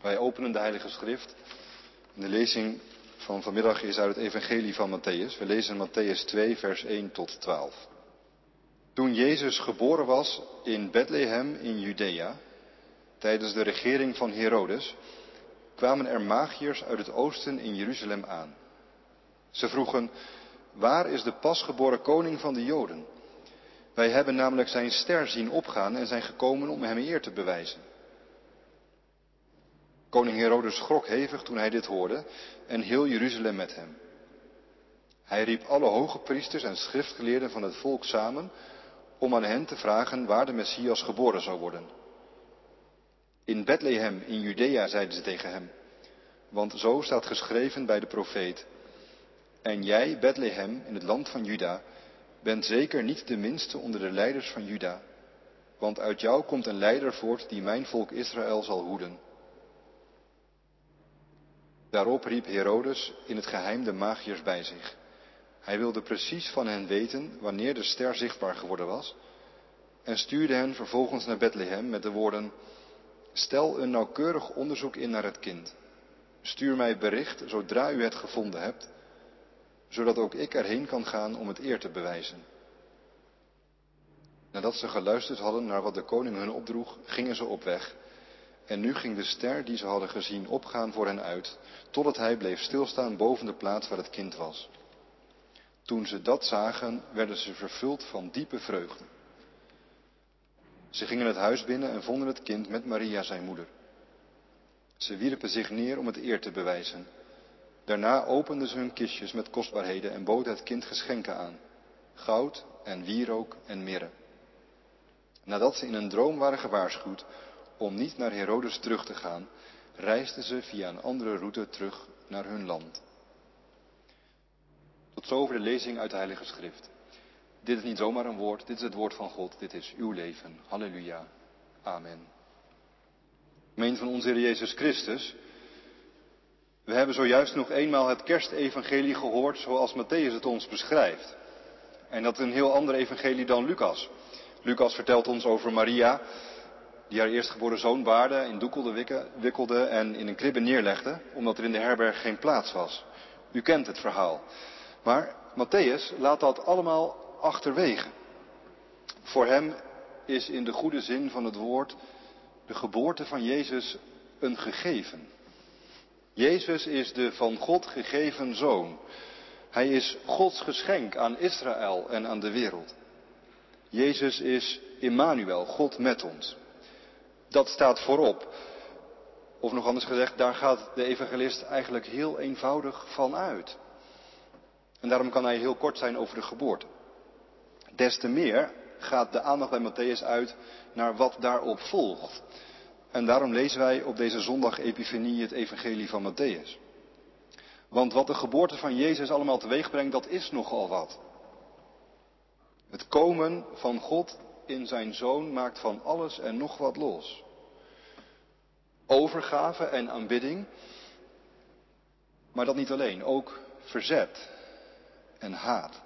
Wij openen de Heilige Schrift. De lezing van vanmiddag is uit het Evangelie van Matthäus. We lezen Matthäus 2, vers 1 tot 12. Toen Jezus geboren was in Bethlehem in Judea, tijdens de regering van Herodes, kwamen er magiërs uit het oosten in Jeruzalem aan. Ze vroegen, waar is de pasgeboren koning van de Joden? Wij hebben namelijk zijn ster zien opgaan en zijn gekomen om hem eer te bewijzen. Koning Herodes schrok hevig toen hij dit hoorde en heel Jeruzalem met hem. Hij riep alle hoge priesters en schriftgeleerden van het volk samen om aan hen te vragen waar de Messias geboren zou worden. In Bethlehem in Judea zeiden ze tegen hem, want zo staat geschreven bij de profeet. En jij, Bethlehem, in het land van Juda, bent zeker niet de minste onder de leiders van Juda, want uit jou komt een leider voort die mijn volk Israël zal hoeden. Daarop riep Herodes in het geheim de magiërs bij zich. Hij wilde precies van hen weten wanneer de ster zichtbaar geworden was en stuurde hen vervolgens naar Bethlehem met de woorden, stel een nauwkeurig onderzoek in naar het kind. Stuur mij bericht zodra u het gevonden hebt, zodat ook ik erheen kan gaan om het eer te bewijzen. Nadat ze geluisterd hadden naar wat de koning hun opdroeg, gingen ze op weg. En nu ging de ster die ze hadden gezien opgaan voor hen uit, totdat hij bleef stilstaan boven de plaats waar het kind was. Toen ze dat zagen, werden ze vervuld van diepe vreugde. Ze gingen het huis binnen en vonden het kind met Maria zijn moeder. Ze wierpen zich neer om het eer te bewijzen. Daarna openden ze hun kistjes met kostbaarheden en boden het kind geschenken aan. Goud en wierook en mirre. Nadat ze in een droom waren gewaarschuwd om niet naar Herodes terug te gaan, reisden ze via een andere route terug naar hun land. Tot zover de lezing uit de Heilige Schrift. Dit is niet zomaar een woord, dit is het woord van God, dit is uw leven. Halleluja. Amen. Meen van onze Heer Jezus Christus. We hebben zojuist nog eenmaal het kerstevangelie gehoord zoals Matthäus het ons beschrijft. En dat is een heel ander evangelie dan Lucas. Lucas vertelt ons over Maria, die haar eerstgeboren zoon baarde, in doekelde wikkelde en in een kribbe neerlegde, omdat er in de herberg geen plaats was. U kent het verhaal. Maar Matthäus laat dat allemaal achterwege. Voor hem is in de goede zin van het woord de geboorte van Jezus een gegeven. Jezus is de van God gegeven zoon. Hij is Gods geschenk aan Israël en aan de wereld. Jezus is Immanuel, God met ons. Dat staat voorop. Of nog anders gezegd, daar gaat de evangelist eigenlijk heel eenvoudig van uit. En daarom kan hij heel kort zijn over de geboorte. Des te meer gaat de aandacht bij Matthäus uit naar wat daarop volgt. En daarom lezen wij op deze zondag Epifanie het evangelie van Matthäus. Want wat de geboorte van Jezus allemaal teweeg brengt, dat is nogal wat. Het komen van God in zijn zoon maakt van alles en nog wat los. Overgave en aanbidding, maar dat niet alleen, ook verzet en haat.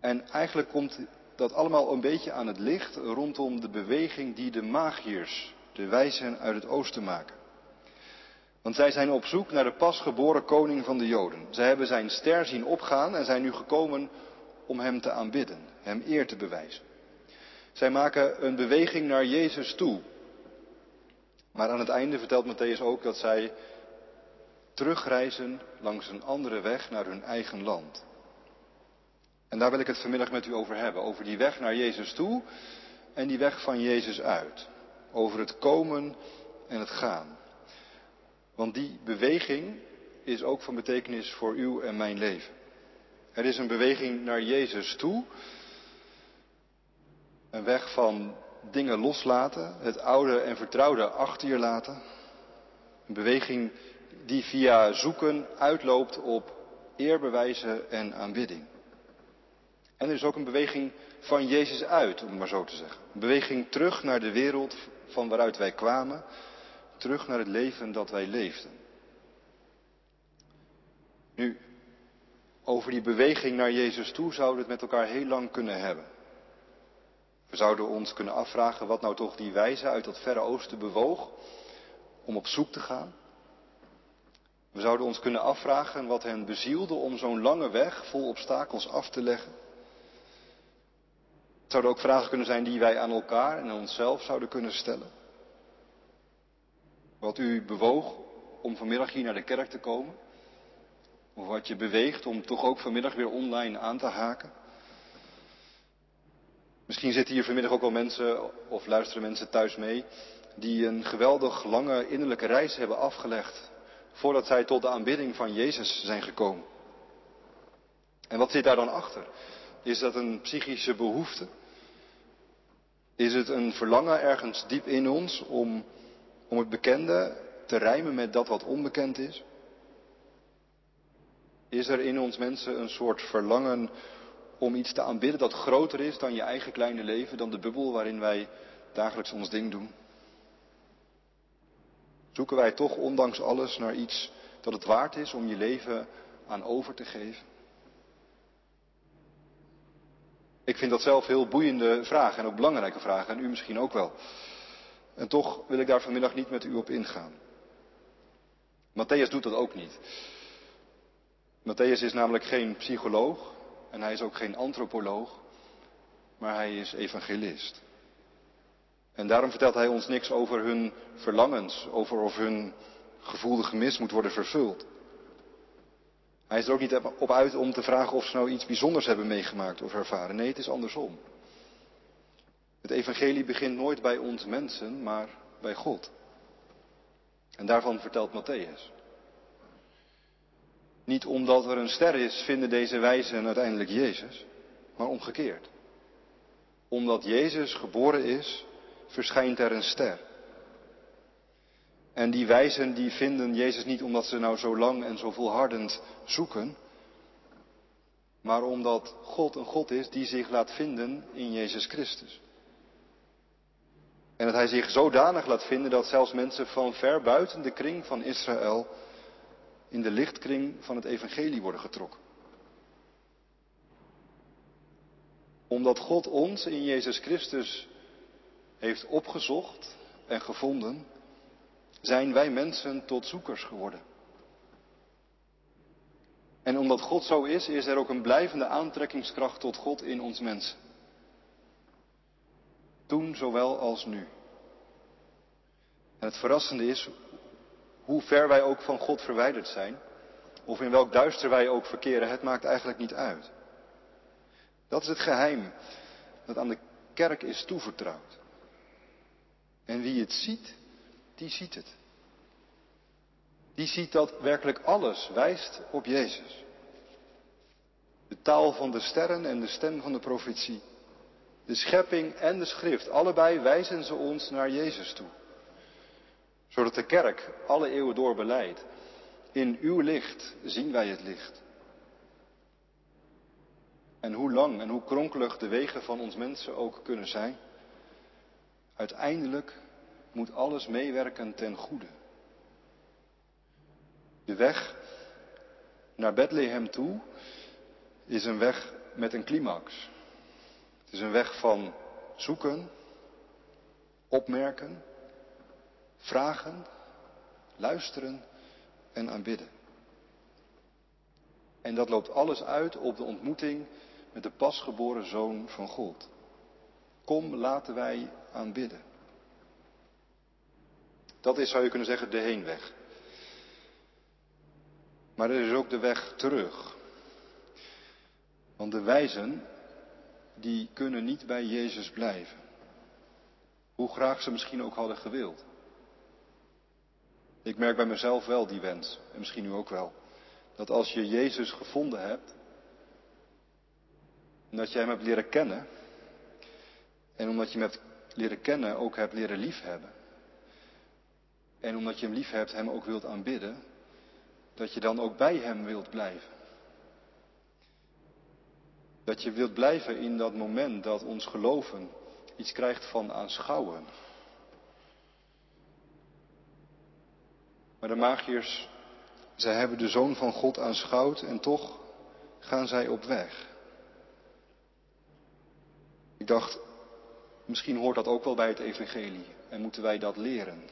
En eigenlijk komt dat allemaal een beetje aan het licht rondom de beweging die de magiërs, de wijzen uit het oosten maken. Want zij zijn op zoek naar de pasgeboren koning van de Joden. Zij hebben zijn ster zien opgaan en zijn nu gekomen om hem te aanbidden, hem eer te bewijzen. Zij maken een beweging naar Jezus toe. Maar aan het einde vertelt Matthäus ook dat zij terugreizen langs een andere weg naar hun eigen land. En daar wil ik het vanmiddag met u over hebben. Over die weg naar Jezus toe en die weg van Jezus uit. Over het komen en het gaan. Want die beweging is ook van betekenis voor uw en mijn leven. Er is een beweging naar Jezus toe. Een weg van dingen loslaten, het oude en vertrouwde achter je laten. Een beweging die via zoeken uitloopt op eerbewijzen en aanbidding. En er is ook een beweging van Jezus uit, om het maar zo te zeggen. Een beweging terug naar de wereld van waaruit wij kwamen, terug naar het leven dat wij leefden. Nu, over die beweging naar Jezus toe zouden we het met elkaar heel lang kunnen hebben. We zouden ons kunnen afvragen wat nou toch die wijze uit dat verre oosten bewoog om op zoek te gaan. We zouden ons kunnen afvragen wat hen bezielde om zo'n lange weg vol obstakels af te leggen. Het zouden ook vragen kunnen zijn die wij aan elkaar en aan onszelf zouden kunnen stellen. Wat u bewoog om vanmiddag hier naar de kerk te komen. Of wat je beweegt om toch ook vanmiddag weer online aan te haken. Misschien zitten hier vanmiddag ook wel mensen of luisteren mensen thuis mee die een geweldig lange innerlijke reis hebben afgelegd voordat zij tot de aanbidding van Jezus zijn gekomen. En wat zit daar dan achter? Is dat een psychische behoefte? Is het een verlangen ergens diep in ons om, om het bekende te rijmen met dat wat onbekend is? Is er in ons mensen een soort verlangen om iets te aanbidden dat groter is dan je eigen kleine leven, dan de bubbel waarin wij dagelijks ons ding doen? Zoeken wij toch ondanks alles naar iets dat het waard is om je leven aan over te geven? Ik vind dat zelf heel boeiende vragen en ook belangrijke vragen en u misschien ook wel. En toch wil ik daar vanmiddag niet met u op ingaan. Matthäus doet dat ook niet. Matthäus is namelijk geen psycholoog en hij is ook geen antropoloog, maar hij is evangelist. En daarom vertelt hij ons niks over hun verlangens, over of hun gevoelde gemis moet worden vervuld. Hij is er ook niet op uit om te vragen of ze nou iets bijzonders hebben meegemaakt of ervaren. Nee, het is andersom. Het evangelie begint nooit bij ons mensen, maar bij God. En daarvan vertelt Matthäus. Niet omdat er een ster is, vinden deze wijzen uiteindelijk Jezus, maar omgekeerd. Omdat Jezus geboren is, verschijnt er een ster. En die wijzen die vinden Jezus niet omdat ze nou zo lang en zo volhardend zoeken, maar omdat God een God is die zich laat vinden in Jezus Christus. En dat hij zich zodanig laat vinden dat zelfs mensen van ver buiten de kring van Israël in de lichtkring van het evangelie worden getrokken. Omdat God ons in Jezus Christus heeft opgezocht en gevonden, zijn wij mensen tot zoekers geworden. En omdat God zo is, is er ook een blijvende aantrekkingskracht tot God in ons mensen. Toen zowel als nu. En het verrassende is, hoe ver wij ook van God verwijderd zijn, of in welk duister wij ook verkeren, het maakt eigenlijk niet uit. Dat is het geheim dat aan de kerk is toevertrouwd. En wie het ziet, die ziet het. Die ziet dat werkelijk alles wijst op Jezus. De taal van de sterren en de stem van de profetie. De schepping en de schrift, allebei wijzen ze ons naar Jezus toe. Zodat de kerk alle eeuwen door beleidt. In uw licht zien wij het licht. En hoe lang en hoe kronkelig de wegen van ons mensen ook kunnen zijn. Uiteindelijk moet alles meewerken ten goede. De weg naar Bethlehem toe is een weg met een climax. Het is een weg van zoeken, opmerken, vragen, luisteren en aanbidden. En dat loopt alles uit op de ontmoeting met de pasgeboren zoon van God. Kom, laten wij aanbidden. Dat is, zou je kunnen zeggen, de heenweg. Maar er is ook de weg terug. Want de wijzen, die kunnen niet bij Jezus blijven. Hoe graag ze misschien ook hadden gewild. Ik merk bij mezelf wel die wens, en misschien u ook wel, dat als je Jezus gevonden hebt, dat je Hem hebt leren kennen, en omdat je Hem hebt leren kennen ook hebt leren liefhebben, en omdat je Hem lief hebt, Hem ook wilt aanbidden, dat je dan ook bij Hem wilt blijven. Dat je wilt blijven in dat moment dat ons geloven iets krijgt van aanschouwen. Maar de magiërs, zij hebben de Zoon van God aanschouwd en toch gaan zij op weg. Ik dacht, misschien hoort dat ook wel bij het evangelie en moeten wij dat leren.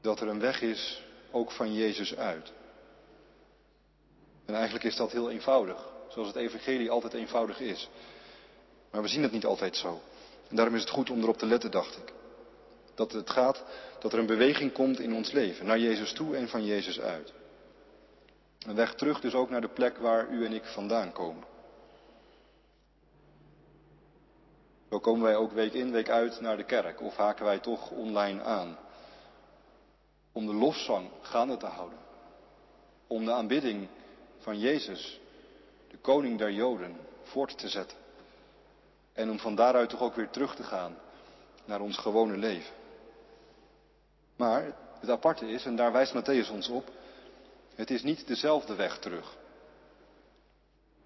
dat er een weg is, ook van Jezus uit. En eigenlijk is dat heel eenvoudig, zoals het evangelie altijd eenvoudig is. Maar we zien het niet altijd zo. En daarom is het goed om erop te letten, dacht ik. Dat het gaat, dat er een beweging komt in ons leven, naar Jezus toe en van Jezus uit. Een weg terug dus ook naar de plek waar u en ik vandaan komen. Zo komen wij ook week in, week uit naar de kerk of haken wij toch online aan. Om de lofzang gaande te houden. Om de aanbidding van Jezus, de koning der Joden, voort te zetten. En om van daaruit toch ook weer terug te gaan naar ons gewone leven. Maar het aparte is, en daar wijst Matthäus ons op, het is niet dezelfde weg terug.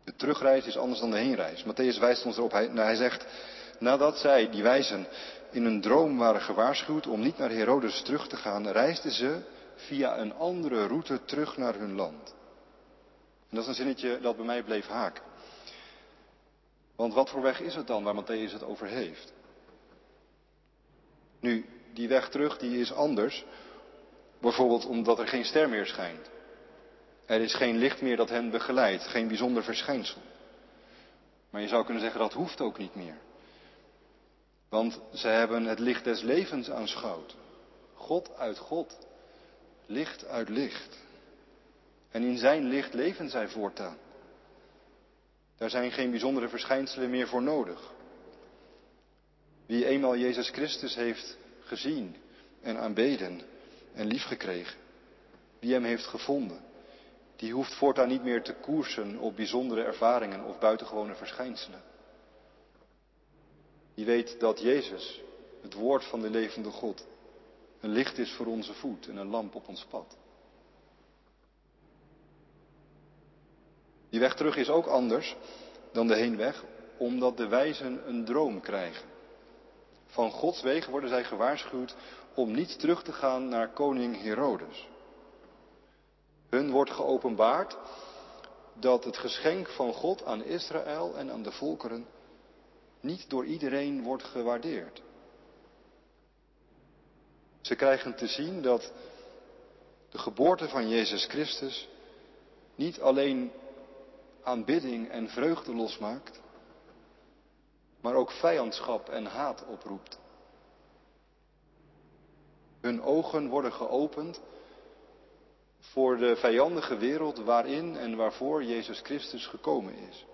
De terugreis is anders dan de heenreis. Matthäus wijst ons erop, hij, nou, hij zegt, nadat zij, die wijzen, in een droom waren gewaarschuwd om niet naar Herodes terug te gaan, reisden ze via een andere route terug naar hun land. En dat is een zinnetje dat bij mij bleef haken. Want wat voor weg is het dan waar Matthäus het over heeft? Nu, die weg terug die is anders. Bijvoorbeeld omdat er geen ster meer schijnt. Er is geen licht meer dat hen begeleidt, geen bijzonder verschijnsel. Maar je zou kunnen zeggen dat hoeft ook niet meer. Want ze hebben het licht des levens aanschouwd. God uit God, licht uit licht. En in zijn licht leven zij voortaan. Daar zijn geen bijzondere verschijnselen meer voor nodig. Wie eenmaal Jezus Christus heeft gezien en aanbeden en liefgekregen, die hem heeft gevonden, die hoeft voortaan niet meer te koersen op bijzondere ervaringen of buitengewone verschijnselen. Die weet dat Jezus, het woord van de levende God, een licht is voor onze voet en een lamp op ons pad. Die weg terug is ook anders dan de heenweg, omdat de wijzen een droom krijgen. Van Gods wegen worden zij gewaarschuwd om niet terug te gaan naar koning Herodes. Hun wordt geopenbaard dat het geschenk van God aan Israël en aan de volkeren niet door iedereen wordt gewaardeerd. Ze krijgen te zien dat de geboorte van Jezus Christus niet alleen aanbidding en vreugde losmaakt, maar ook vijandschap en haat oproept. Hun ogen worden geopend voor de vijandige wereld waarin en waarvoor Jezus Christus gekomen is.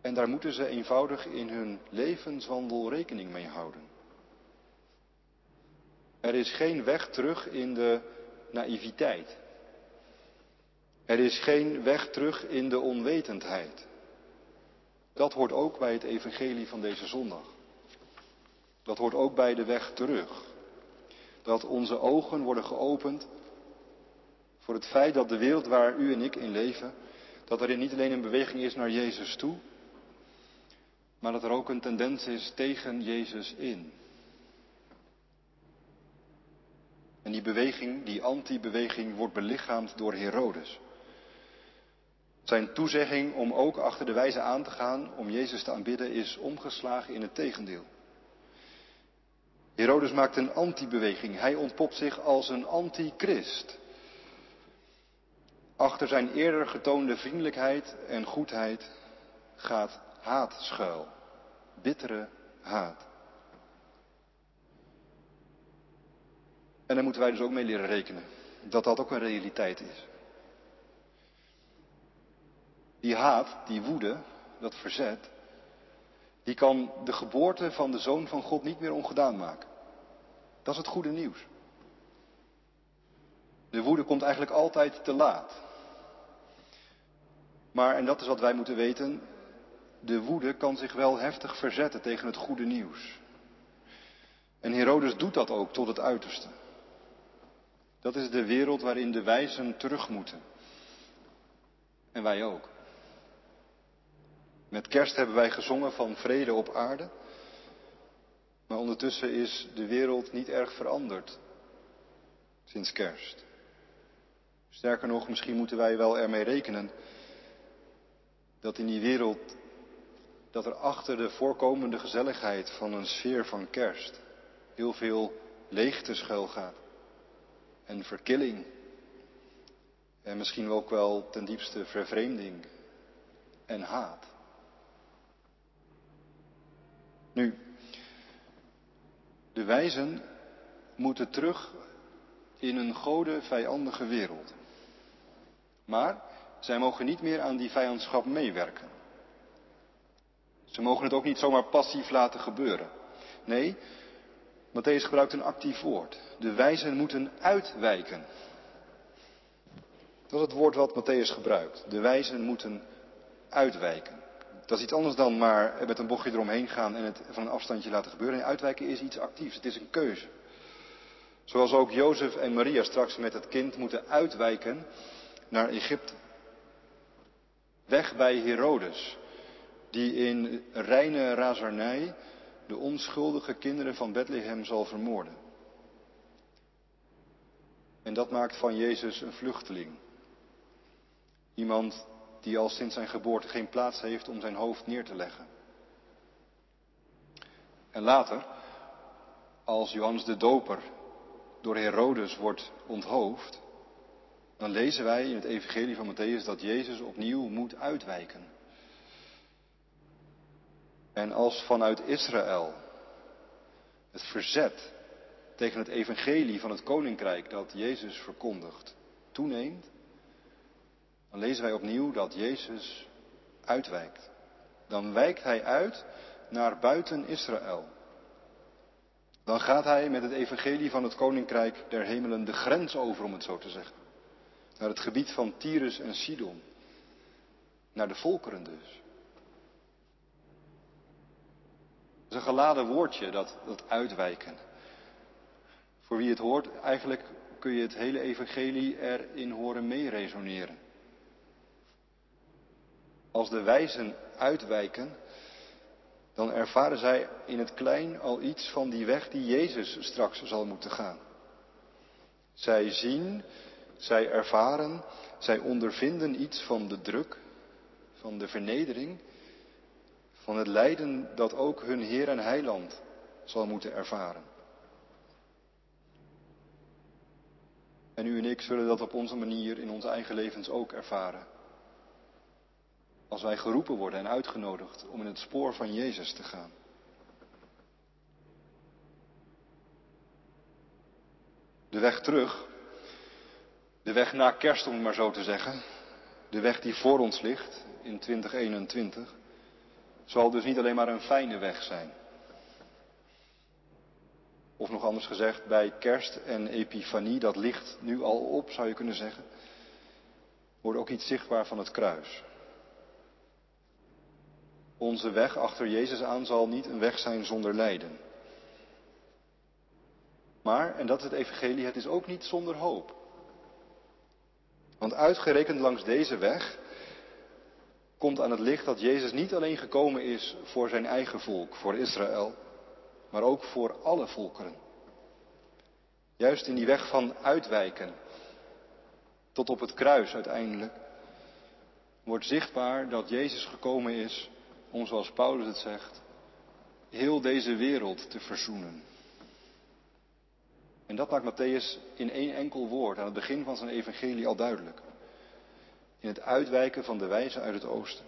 En daar moeten ze eenvoudig in hun levenswandel rekening mee houden. Er is geen weg terug in de naïviteit. Er is geen weg terug in de onwetendheid. Dat hoort ook bij het evangelie van deze zondag. Dat hoort ook bij de weg terug. Dat onze ogen worden geopend voor het feit dat de wereld waar u en ik in leven, dat er niet alleen een beweging is naar Jezus toe, maar dat er ook een tendens is tegen Jezus in. En die beweging, die anti-beweging, wordt belichaamd door Herodes. Zijn toezegging om ook achter de wijze aan te gaan om Jezus te aanbidden is omgeslagen in het tegendeel. Herodes maakt een anti-beweging. Hij ontpopt zich als een antichrist. Achter zijn eerder getoonde vriendelijkheid en goedheid gaat haat schuil. Bittere haat. En daar moeten wij dus ook mee leren rekenen. Dat dat ook een realiteit is. Die haat, die woede, dat verzet, die kan de geboorte van de Zoon van God niet meer ongedaan maken. Dat is het goede nieuws. De woede komt eigenlijk altijd te laat. Maar, en dat is wat wij moeten weten, de woede kan zich wel heftig verzetten tegen het goede nieuws. En Herodes doet dat ook tot het uiterste. Dat is de wereld waarin de wijzen terug moeten. En wij ook. Met kerst hebben wij gezongen van vrede op aarde. Maar ondertussen is de wereld niet erg veranderd sinds kerst. Sterker nog, misschien moeten wij wel ermee rekenen dat in die wereld, dat er achter de voorkomende gezelligheid van een sfeer van kerst heel veel leegte schuilgaat en verkilling en misschien ook wel ten diepste vervreemding en haat. Nu, de wijzen moeten terug in een gode vijandige wereld. Maar zij mogen niet meer aan die vijandschap meewerken. Ze mogen het ook niet zomaar passief laten gebeuren. Nee, Matthäus gebruikt een actief woord. De wijzen moeten uitwijken. Dat is het woord wat Matthäus gebruikt. De wijzen moeten uitwijken. Dat is iets anders dan maar met een bochtje eromheen gaan en het van een afstandje laten gebeuren. En uitwijken is iets actiefs. Het is een keuze. Zoals ook Jozef en Maria straks met het kind moeten uitwijken naar Egypte. Weg bij Herodes, die in reine razernij de onschuldige kinderen van Bethlehem zal vermoorden. En dat maakt van Jezus een vluchteling. Iemand die al sinds zijn geboorte geen plaats heeft om zijn hoofd neer te leggen. En later, als Johannes de Doper door Herodes wordt onthoofd, dan lezen wij in het Evangelie van Matthäus dat Jezus opnieuw moet uitwijken. En als vanuit Israël het verzet tegen het evangelie van het koninkrijk dat Jezus verkondigt toeneemt, dan lezen wij opnieuw dat Jezus uitwijkt. Dan wijkt hij uit naar buiten Israël. Dan gaat hij met het evangelie van het koninkrijk der hemelen de grens over, om het zo te zeggen. Naar het gebied van Tyrus en Sidon. Naar de volkeren dus. Het is een geladen woordje, dat, dat uitwijken. Voor wie het hoort, eigenlijk kun je het hele evangelie erin horen meeresoneren. Als de wijzen uitwijken, dan ervaren zij in het klein al iets van die weg die Jezus straks zal moeten gaan. Zij zien, zij ervaren, zij ondervinden iets van de druk, van de vernedering, van het lijden dat ook hun Heer en Heiland zal moeten ervaren. En u en ik zullen dat op onze manier in onze eigen levens ook ervaren. Als wij geroepen worden en uitgenodigd om in het spoor van Jezus te gaan. De weg terug, de weg na kerst om het maar zo te zeggen, de weg die voor ons ligt in 2021, zal dus niet alleen maar een fijne weg zijn. Of nog anders gezegd, bij kerst en epifanie, dat ligt nu al op, zou je kunnen zeggen, wordt ook iets zichtbaar van het kruis. Onze weg achter Jezus aan zal niet een weg zijn zonder lijden. Maar, en dat is het evangelie, het is ook niet zonder hoop. Want uitgerekend langs deze weg komt aan het licht dat Jezus niet alleen gekomen is voor zijn eigen volk, voor Israël, maar ook voor alle volkeren. Juist in die weg van uitwijken, tot op het kruis uiteindelijk, wordt zichtbaar dat Jezus gekomen is om, zoals Paulus het zegt, heel deze wereld te verzoenen. En dat maakt Matthäus in één enkel woord aan het begin van zijn evangelie al duidelijk. In het uitwijken van de wijzen uit het oosten.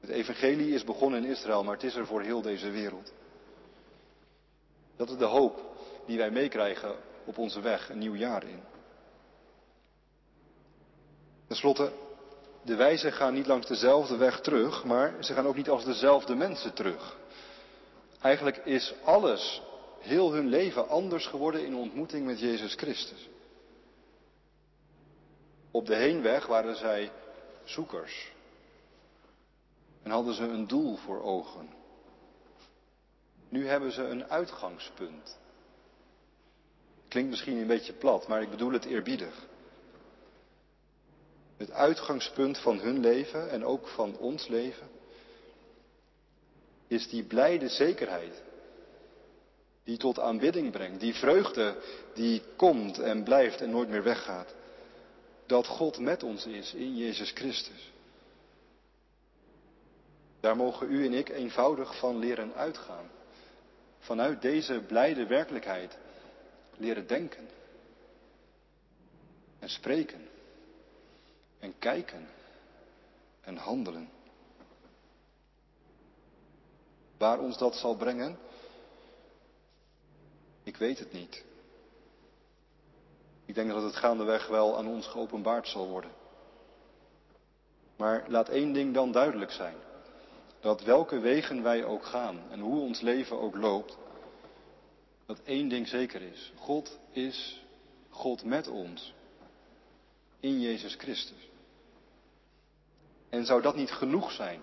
Het evangelie is begonnen in Israël, maar het is er voor heel deze wereld. Dat is de hoop die wij meekrijgen op onze weg een nieuw jaar in. Ten slotte, de wijzen gaan niet langs dezelfde weg terug, maar ze gaan ook niet als dezelfde mensen terug. Eigenlijk is alles, heel hun leven, anders geworden in ontmoeting met Jezus Christus. Op de heenweg waren zij zoekers en hadden ze een doel voor ogen. Nu hebben ze een uitgangspunt. Klinkt misschien een beetje plat, maar ik bedoel het eerbiedig. Het uitgangspunt van hun leven en ook van ons leven is die blijde zekerheid die tot aanbidding brengt, die vreugde die komt en blijft en nooit meer weggaat, dat God met ons is in Jezus Christus. Daar mogen u en ik eenvoudig van leren uitgaan. vanuit deze blijde werkelijkheid leren denken en spreken en kijken en handelen. Waar ons dat zal brengen, ik weet het niet. Ik denk dat het gaandeweg wel aan ons geopenbaard zal worden. Maar laat één ding dan duidelijk zijn. Dat welke wegen wij ook gaan en hoe ons leven ook loopt, dat één ding zeker is. God is God met ons. In Jezus Christus. En zou dat niet genoeg zijn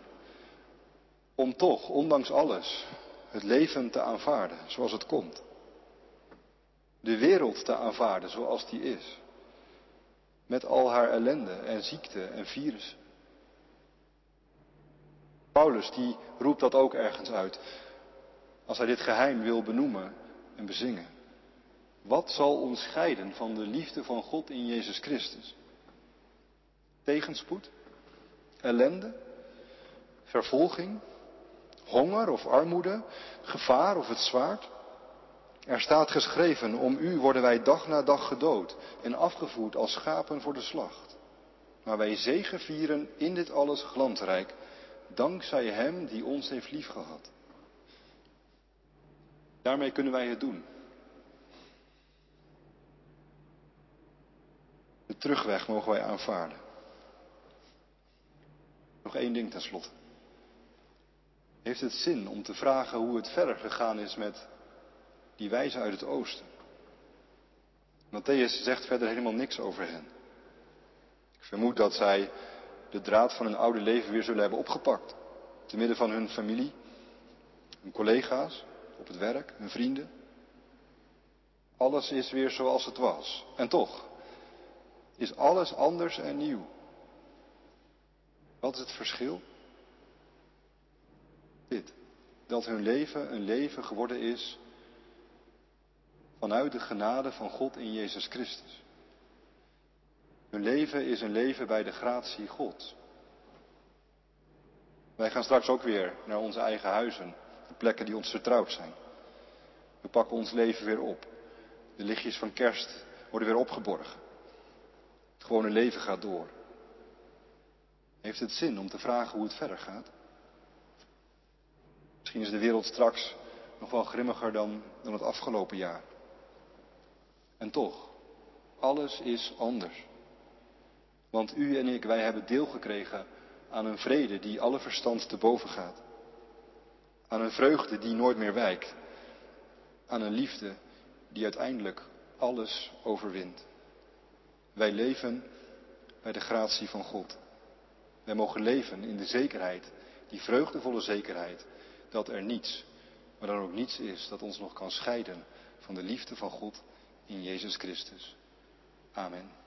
om toch, ondanks alles, het leven te aanvaarden zoals het komt? De wereld te aanvaarden zoals die is. Met al haar ellende en ziekte en virussen. Paulus die roept dat ook ergens uit. Als hij dit geheim wil benoemen en bezingen. Wat zal ons scheiden van de liefde van God in Jezus Christus? Tegenspoed? Ellende? Vervolging? Honger of armoede? Gevaar of het zwaard? Er staat geschreven, om u worden wij dag na dag gedood en afgevoerd als schapen voor de slacht. Maar wij zegevieren in dit alles glansrijk, dankzij Hem die ons heeft liefgehad. Daarmee kunnen wij het doen. De terugweg mogen wij aanvaarden. Nog één ding tenslotte. Heeft het zin om te vragen hoe het verder gegaan is met die wijzen uit het oosten? Matthäus zegt verder helemaal niks over hen. Ik vermoed dat zij de draad van hun oude leven weer zullen hebben opgepakt. Te midden van hun familie, hun collega's, op het werk, hun vrienden. Alles is weer zoals het was. En toch is alles anders en nieuw. Wat is het verschil? Dit. Dat hun leven een leven geworden is vanuit de genade van God in Jezus Christus. Hun leven is een leven bij de gratie God. Wij gaan straks ook weer naar onze eigen huizen, de plekken die ons vertrouwd zijn. We pakken ons leven weer op. De lichtjes van kerst worden weer opgeborgen. Het gewone leven gaat door. Heeft het zin om te vragen hoe het verder gaat? Misschien is de wereld straks nog wel grimmiger dan, dan het afgelopen jaar. En toch, alles is anders. Want u en ik, wij hebben deel gekregen aan een vrede die alle verstand te boven gaat. Aan een vreugde die nooit meer wijkt. Aan een liefde die uiteindelijk alles overwint. Wij leven bij de gratie van God. Wij mogen leven in de zekerheid, die vreugdevolle zekerheid, dat er niets, maar dan ook niets is dat ons nog kan scheiden van de liefde van God in Jezus Christus. Amen.